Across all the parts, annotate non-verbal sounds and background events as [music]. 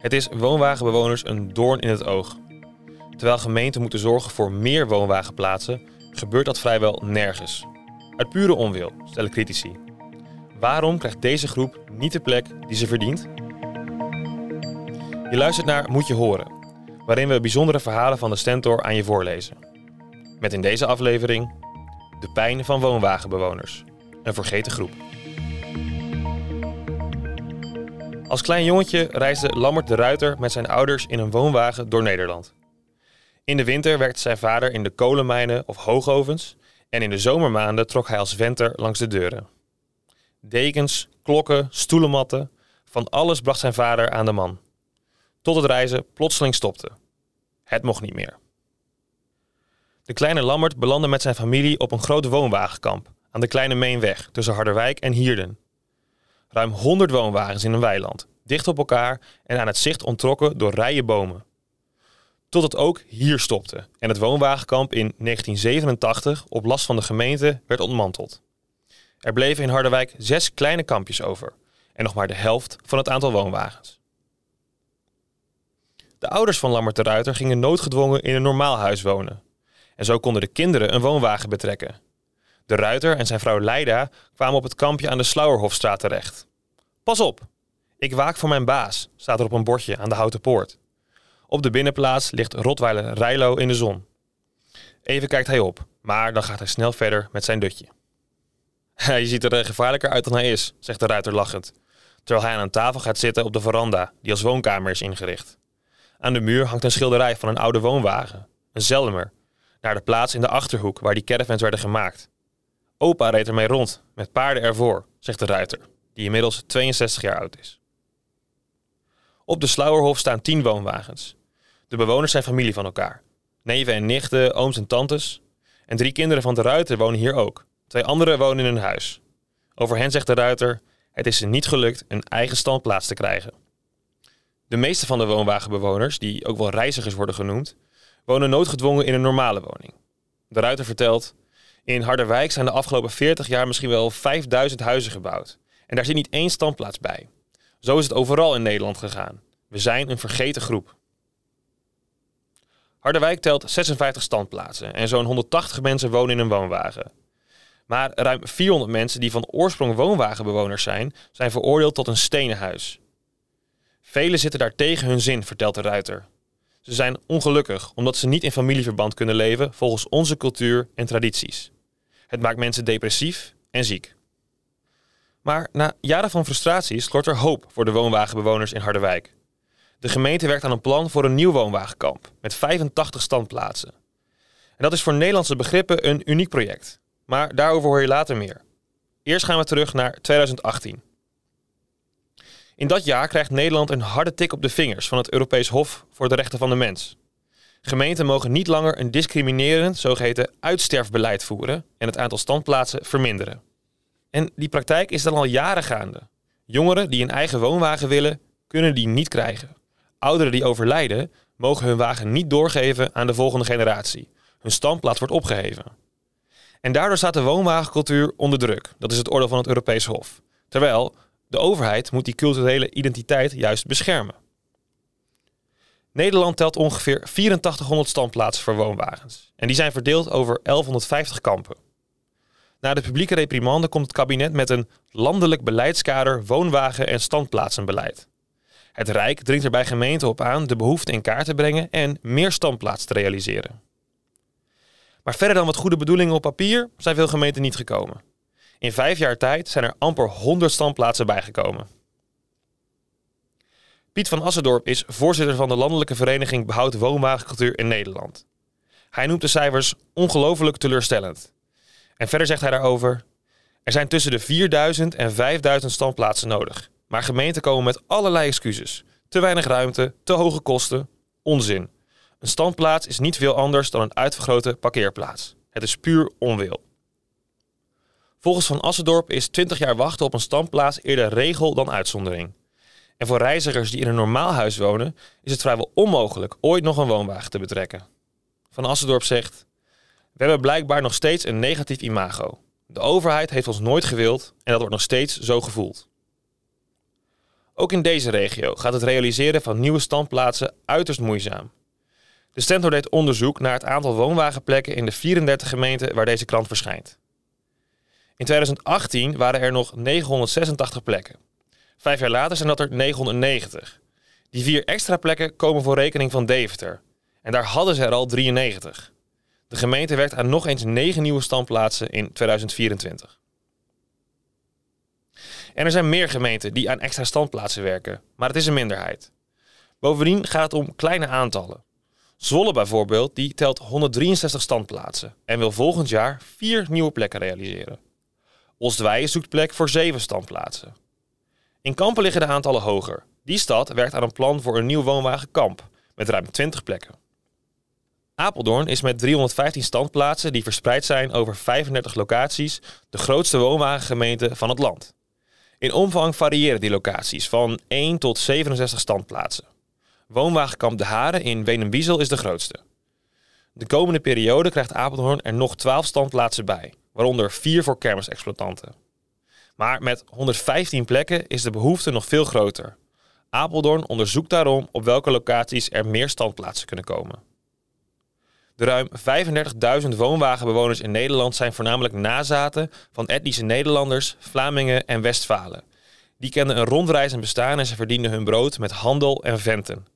Het is woonwagenbewoners een doorn in het oog. Terwijl gemeenten moeten zorgen voor meer woonwagenplaatsen, gebeurt dat vrijwel nergens. Uit pure onwil, stellen critici. Waarom krijgt deze groep niet de plek die ze verdient? Je luistert naar Moet je horen, waarin we bijzondere verhalen van de Stentor aan je voorlezen. Met in deze aflevering de pijn van woonwagenbewoners, een vergeten groep. Als klein jongetje reisde Lammert de Ruiter met zijn ouders in een woonwagen door Nederland. In de winter werkte zijn vader in de kolenmijnen of hoogovens en in de zomermaanden trok hij als venter langs de deuren. Dekens, klokken, stoelenmatten, van alles bracht zijn vader aan de man. Tot het reizen plotseling stopte. Het mocht niet meer. De kleine Lammert belandde met zijn familie op een groot woonwagenkamp aan de Kleine Meenweg tussen Harderwijk en Hierden. Ruim 100 woonwagens in een weiland, dicht op elkaar en aan het zicht ontrokken door rijen bomen. Tot het ook hier stopte en het woonwagenkamp in 1987 op last van de gemeente werd ontmanteld. Er bleven in Harderwijk zes kleine kampjes over en nog maar de helft van het aantal woonwagens. De ouders van Lammert de Ruiter gingen noodgedwongen in een normaal huis wonen. En zo konden de kinderen een woonwagen betrekken. De Ruiter en zijn vrouw Leida kwamen op het kampje aan de Slauerhofstraat terecht. Pas op, ik waak voor mijn baas, staat er op een bordje aan de houten poort. Op de binnenplaats ligt Rotweiler Rijlo in de zon. Even kijkt hij op, maar dan gaat hij snel verder met zijn dutje. [laughs] Je ziet er gevaarlijker uit dan hij is, zegt de ruiter lachend, terwijl hij aan een tafel gaat zitten op de veranda die als woonkamer is ingericht. Aan de muur hangt een schilderij van een oude woonwagen, een Zelmer, naar de plaats in de achterhoek waar die caravans werden gemaakt. Opa reed ermee rond, met paarden ervoor, zegt de ruiter, die inmiddels 62 jaar oud is. Op de Slauerhof staan tien woonwagens. De bewoners zijn familie van elkaar. Neven en nichten, ooms en tantes. En drie kinderen van de ruiter wonen hier ook. Twee anderen wonen in een huis. Over hen zegt de ruiter: Het is ze niet gelukt een eigen standplaats te krijgen. De meeste van de woonwagenbewoners, die ook wel reizigers worden genoemd, wonen noodgedwongen in een normale woning. De ruiter vertelt: In Harderwijk zijn de afgelopen 40 jaar misschien wel 5000 huizen gebouwd. En daar zit niet één standplaats bij. Zo is het overal in Nederland gegaan. We zijn een vergeten groep. Harderwijk telt 56 standplaatsen en zo'n 180 mensen wonen in een woonwagen. Maar ruim 400 mensen die van oorsprong woonwagenbewoners zijn, zijn veroordeeld tot een stenen huis. Velen zitten daar tegen hun zin, vertelt de ruiter. Ze zijn ongelukkig omdat ze niet in familieverband kunnen leven volgens onze cultuur en tradities. Het maakt mensen depressief en ziek. Maar na jaren van frustratie slort er hoop voor de woonwagenbewoners in Harderwijk. De gemeente werkt aan een plan voor een nieuw woonwagenkamp met 85 standplaatsen. En dat is voor Nederlandse begrippen een uniek project. Maar daarover hoor je later meer. Eerst gaan we terug naar 2018. In dat jaar krijgt Nederland een harde tik op de vingers van het Europees Hof voor de Rechten van de Mens. Gemeenten mogen niet langer een discriminerend zogeheten uitsterfbeleid voeren en het aantal standplaatsen verminderen. En die praktijk is dan al jaren gaande. Jongeren die een eigen woonwagen willen, kunnen die niet krijgen. Ouderen die overlijden, mogen hun wagen niet doorgeven aan de volgende generatie. Hun standplaats wordt opgeheven. En daardoor staat de woonwagencultuur onder druk. Dat is het oordeel van het Europees Hof. Terwijl de overheid moet die culturele identiteit juist beschermen. Nederland telt ongeveer 8400 standplaatsen voor woonwagens. En die zijn verdeeld over 1150 kampen. Na de publieke reprimande komt het kabinet met een landelijk beleidskader woonwagen- en standplaatsenbeleid. Het Rijk dringt er bij gemeenten op aan de behoefte in kaart te brengen en meer standplaatsen te realiseren. Maar verder dan wat goede bedoelingen op papier zijn veel gemeenten niet gekomen. In vijf jaar tijd zijn er amper 100 standplaatsen bijgekomen. Piet van Assendorp is voorzitter van de Landelijke Vereniging Behoud Woonwagencultuur in Nederland. Hij noemt de cijfers ongelooflijk teleurstellend. En verder zegt hij daarover: Er zijn tussen de 4000 en 5000 standplaatsen nodig. Maar gemeenten komen met allerlei excuses. Te weinig ruimte, te hoge kosten. Onzin. Een standplaats is niet veel anders dan een uitvergrote parkeerplaats. Het is puur onwil. Volgens Van Assendorp is 20 jaar wachten op een standplaats eerder regel dan uitzondering. En voor reizigers die in een normaal huis wonen, is het vrijwel onmogelijk ooit nog een woonwagen te betrekken. Van Assendorp zegt: We hebben blijkbaar nog steeds een negatief imago. De overheid heeft ons nooit gewild en dat wordt nog steeds zo gevoeld. Ook in deze regio gaat het realiseren van nieuwe standplaatsen uiterst moeizaam. De Stentor deed onderzoek naar het aantal woonwagenplekken in de 34 gemeenten waar deze krant verschijnt. In 2018 waren er nog 986 plekken. Vijf jaar later zijn dat er 990. Die vier extra plekken komen voor rekening van Deventer. En daar hadden ze er al 93. De gemeente werkt aan nog eens negen nieuwe standplaatsen in 2024. En er zijn meer gemeenten die aan extra standplaatsen werken, maar het is een minderheid. Bovendien gaat het om kleine aantallen. Zwolle bijvoorbeeld, die telt 163 standplaatsen en wil volgend jaar vier nieuwe plekken realiseren. Oostweijen zoekt plek voor zeven standplaatsen. In Kampen liggen de aantallen hoger. Die stad werkt aan een plan voor een nieuw woonwagenkamp met ruim 20 plekken. Apeldoorn is met 315 standplaatsen die verspreid zijn over 35 locaties de grootste woonwagengemeente van het land. In omvang variëren die locaties van 1 tot 67 standplaatsen. Woonwagenkamp De Haren in Wenenbiesel is de grootste. De komende periode krijgt Apeldoorn er nog 12 standplaatsen bij, waaronder 4 voor kermisexploitanten. Maar met 115 plekken is de behoefte nog veel groter. Apeldoorn onderzoekt daarom op welke locaties er meer standplaatsen kunnen komen. De ruim 35.000 woonwagenbewoners in Nederland zijn voornamelijk nazaten van etnische Nederlanders, Vlamingen en Westfalen. Die kenden een rondreizend bestaan en ze verdienden hun brood met handel en venten.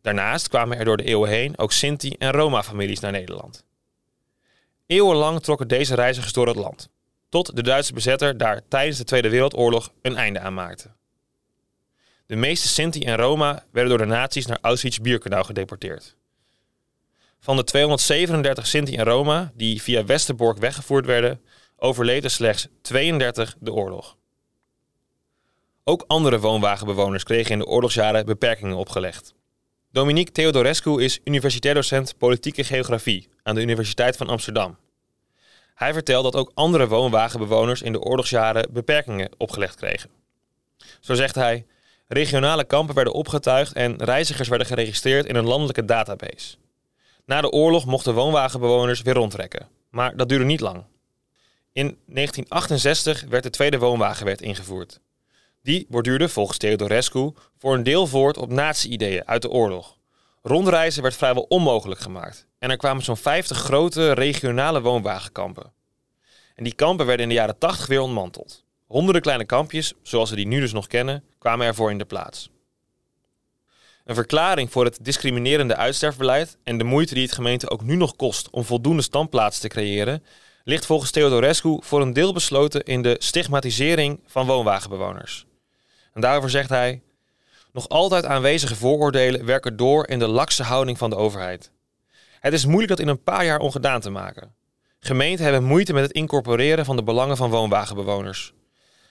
Daarnaast kwamen er door de eeuwen heen ook Sinti- en Roma-families naar Nederland. Eeuwenlang trokken deze reizigers door het land, tot de Duitse bezetter daar tijdens de Tweede Wereldoorlog een einde aan maakte. De meeste Sinti en Roma werden door de nazi's naar Auschwitz-Birkenau gedeporteerd. Van de 237 Sinti en Roma die via Westerbork weggevoerd werden, overleefden slechts 32 de oorlog. Ook andere woonwagenbewoners kregen in de oorlogsjaren beperkingen opgelegd. Dominique Theodorescu is universitair docent politieke geografie aan de Universiteit van Amsterdam. Hij vertelt dat ook andere woonwagenbewoners in de oorlogsjaren beperkingen opgelegd kregen. Zo zegt hij: regionale kampen werden opgetuigd en reizigers werden geregistreerd in een landelijke database. Na de oorlog mochten woonwagenbewoners weer rondtrekken, maar dat duurde niet lang. In 1968 werd de Tweede Woonwagenwet ingevoerd. Die borduurde volgens Theodorescu voor een deel voort op nazi-ideeën uit de oorlog. Rondreizen werd vrijwel onmogelijk gemaakt en er kwamen zo'n 50 grote regionale woonwagenkampen. En die kampen werden in de jaren 80 weer ontmanteld. Honderden kleine kampjes, zoals we die nu dus nog kennen, kwamen ervoor in de plaats. Een verklaring voor het discriminerende uitsterfbeleid en de moeite die het gemeente ook nu nog kost om voldoende standplaatsen te creëren, ligt volgens Theodorescu voor een deel besloten in de stigmatisering van woonwagenbewoners. En daarover zegt hij: Nog altijd aanwezige vooroordelen werken door in de lakse houding van de overheid. Het is moeilijk dat in een paar jaar ongedaan te maken. Gemeenten hebben moeite met het incorporeren van de belangen van woonwagenbewoners.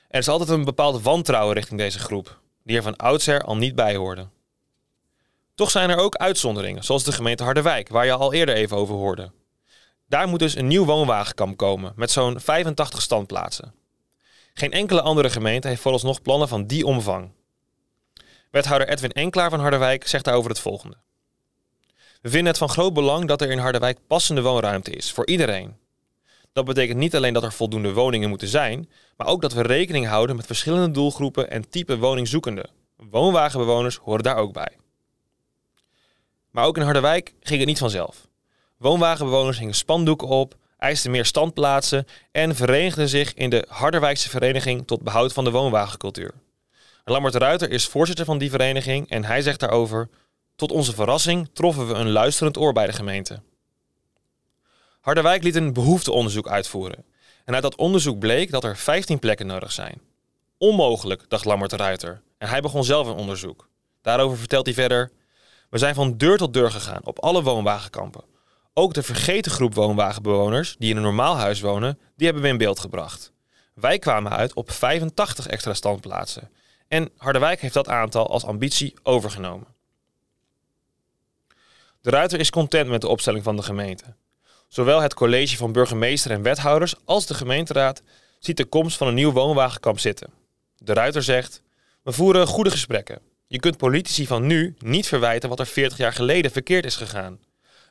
Er is altijd een bepaald wantrouwen richting deze groep, die er van oudsher al niet bij hoorde. Toch zijn er ook uitzonderingen, zoals de gemeente Harderwijk, waar je al eerder even over hoorde. Daar moet dus een nieuw woonwagenkamp komen met zo'n 85 standplaatsen. Geen enkele andere gemeente heeft vooralsnog plannen van die omvang. Wethouder Edwin Enklaar van Harderwijk zegt daarover het volgende. We vinden het van groot belang dat er in Harderwijk passende woonruimte is voor iedereen. Dat betekent niet alleen dat er voldoende woningen moeten zijn, maar ook dat we rekening houden met verschillende doelgroepen en type woningzoekenden. Woonwagenbewoners horen daar ook bij. Maar ook in Harderwijk ging het niet vanzelf. Woonwagenbewoners hingen spandoeken op, eisten meer standplaatsen en verenigden zich in de Harderwijkse Vereniging tot behoud van de woonwagencultuur. Lammert Ruiter is voorzitter van die vereniging en hij zegt daarover: Tot onze verrassing troffen we een luisterend oor bij de gemeente. Harderwijk liet een behoefteonderzoek uitvoeren. En uit dat onderzoek bleek dat er 15 plekken nodig zijn. Onmogelijk, dacht Lammert Ruiter. En hij begon zelf een onderzoek. Daarover vertelt hij verder: We zijn van deur tot deur gegaan op alle woonwagenkampen. Ook de vergeten groep woonwagenbewoners die in een normaal huis wonen, die hebben we in beeld gebracht. Wij kwamen uit op 85 extra standplaatsen. En Harderwijk heeft dat aantal als ambitie overgenomen. De Ruiter is content met de opstelling van de gemeente. Zowel het college van burgemeester en wethouders als de gemeenteraad ziet de komst van een nieuw woonwagenkamp zitten. De Ruiter zegt: We voeren goede gesprekken. Je kunt politici van nu niet verwijten wat er 40 jaar geleden verkeerd is gegaan.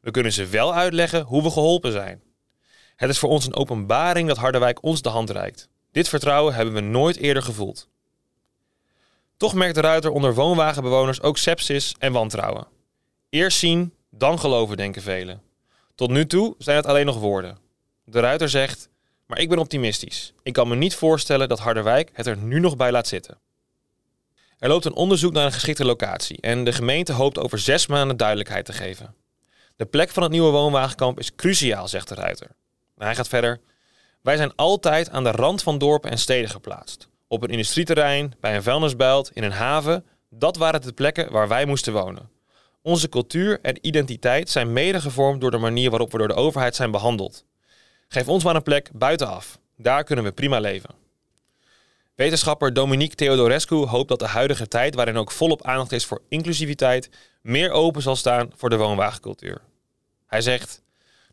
We kunnen ze wel uitleggen hoe we geholpen zijn. Het is voor ons een openbaring dat Harderwijk ons de hand reikt. Dit vertrouwen hebben we nooit eerder gevoeld. Toch merkt de Ruiter onder woonwagenbewoners ook sepsis en wantrouwen. Eerst zien, dan geloven, denken velen. Tot nu toe zijn het alleen nog woorden. De Ruiter zegt: Maar ik ben optimistisch. Ik kan me niet voorstellen dat Harderwijk het er nu nog bij laat zitten. Er loopt een onderzoek naar een geschikte locatie en de gemeente hoopt over zes maanden duidelijkheid te geven. De plek van het nieuwe woonwagenkamp is cruciaal, zegt de Ruiter. Hij gaat verder. Wij zijn altijd aan de rand van dorpen en steden geplaatst. Op een industrieterrein, bij een vuilnisbelt, in een haven. Dat waren de plekken waar wij moesten wonen. Onze cultuur en identiteit zijn mede gevormd door de manier waarop we door de overheid zijn behandeld. Geef ons maar een plek buitenaf. Daar kunnen we prima leven. Wetenschapper Dominique Theodorescu hoopt dat de huidige tijd, waarin ook volop aandacht is voor inclusiviteit, meer open zal staan voor de woonwagencultuur. Hij zegt: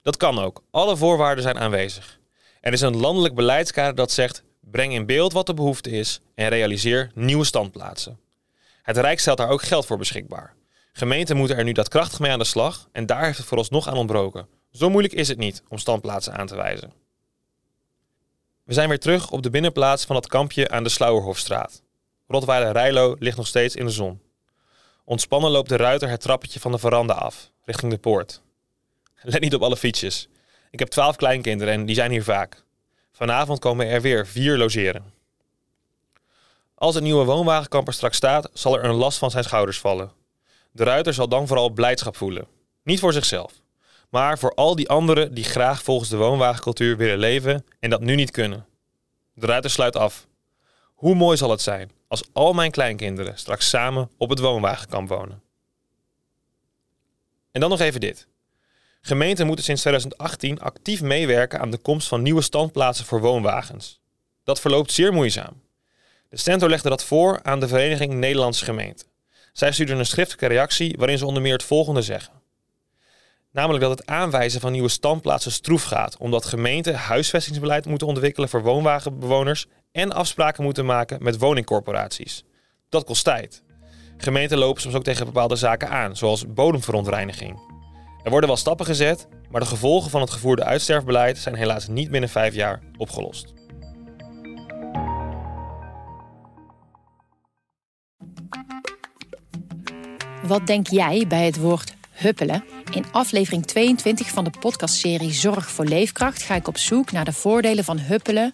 Dat kan ook. Alle voorwaarden zijn aanwezig. Er is een landelijk beleidskader dat zegt: breng in beeld wat de behoefte is en realiseer nieuwe standplaatsen. Het Rijk stelt daar ook geld voor beschikbaar. Gemeenten moeten er nu daadkrachtig mee aan de slag en daar heeft het vooralsnog aan ontbroken. Zo moeilijk is het niet om standplaatsen aan te wijzen. We zijn weer terug op de binnenplaats van het kampje aan de Slauwerhofstraat. Rotweiler Rijlo ligt nog steeds in de zon. Ontspannen loopt de ruiter het trappetje van de veranda af, richting de poort. Let niet op alle fietsjes. Ik heb twaalf kleinkinderen en die zijn hier vaak. Vanavond komen er weer vier logeren. Als het nieuwe woonwagenkamper straks staat, zal er een last van zijn schouders vallen. De ruiter zal dan vooral blijdschap voelen. Niet voor zichzelf, maar voor al die anderen die graag volgens de woonwagencultuur willen leven en dat nu niet kunnen. De ruiter sluit af. Hoe mooi zal het zijn als al mijn kleinkinderen straks samen op het woonwagenkamp wonen. En dan nog even dit. Gemeenten moeten sinds 2018 actief meewerken aan de komst van nieuwe standplaatsen voor woonwagens. Dat verloopt zeer moeizaam. De Stento legde dat voor aan de Vereniging Nederlandse Gemeenten. Zij stuurden een schriftelijke reactie waarin ze onder meer het volgende zeggen. Namelijk dat het aanwijzen van nieuwe standplaatsen stroef gaat, omdat gemeenten huisvestingsbeleid moeten ontwikkelen voor woonwagenbewoners en afspraken moeten maken met woningcorporaties. Dat kost tijd. Gemeenten lopen soms ook tegen bepaalde zaken aan, zoals bodemverontreiniging. Er worden wel stappen gezet, maar de gevolgen van het gevoerde uitsterfbeleid zijn helaas niet binnen vijf jaar opgelost. Wat denk jij bij het woord huppelen? In aflevering 22 van de podcastserie Zorg voor Leefkracht ga ik op zoek naar de voordelen van huppelen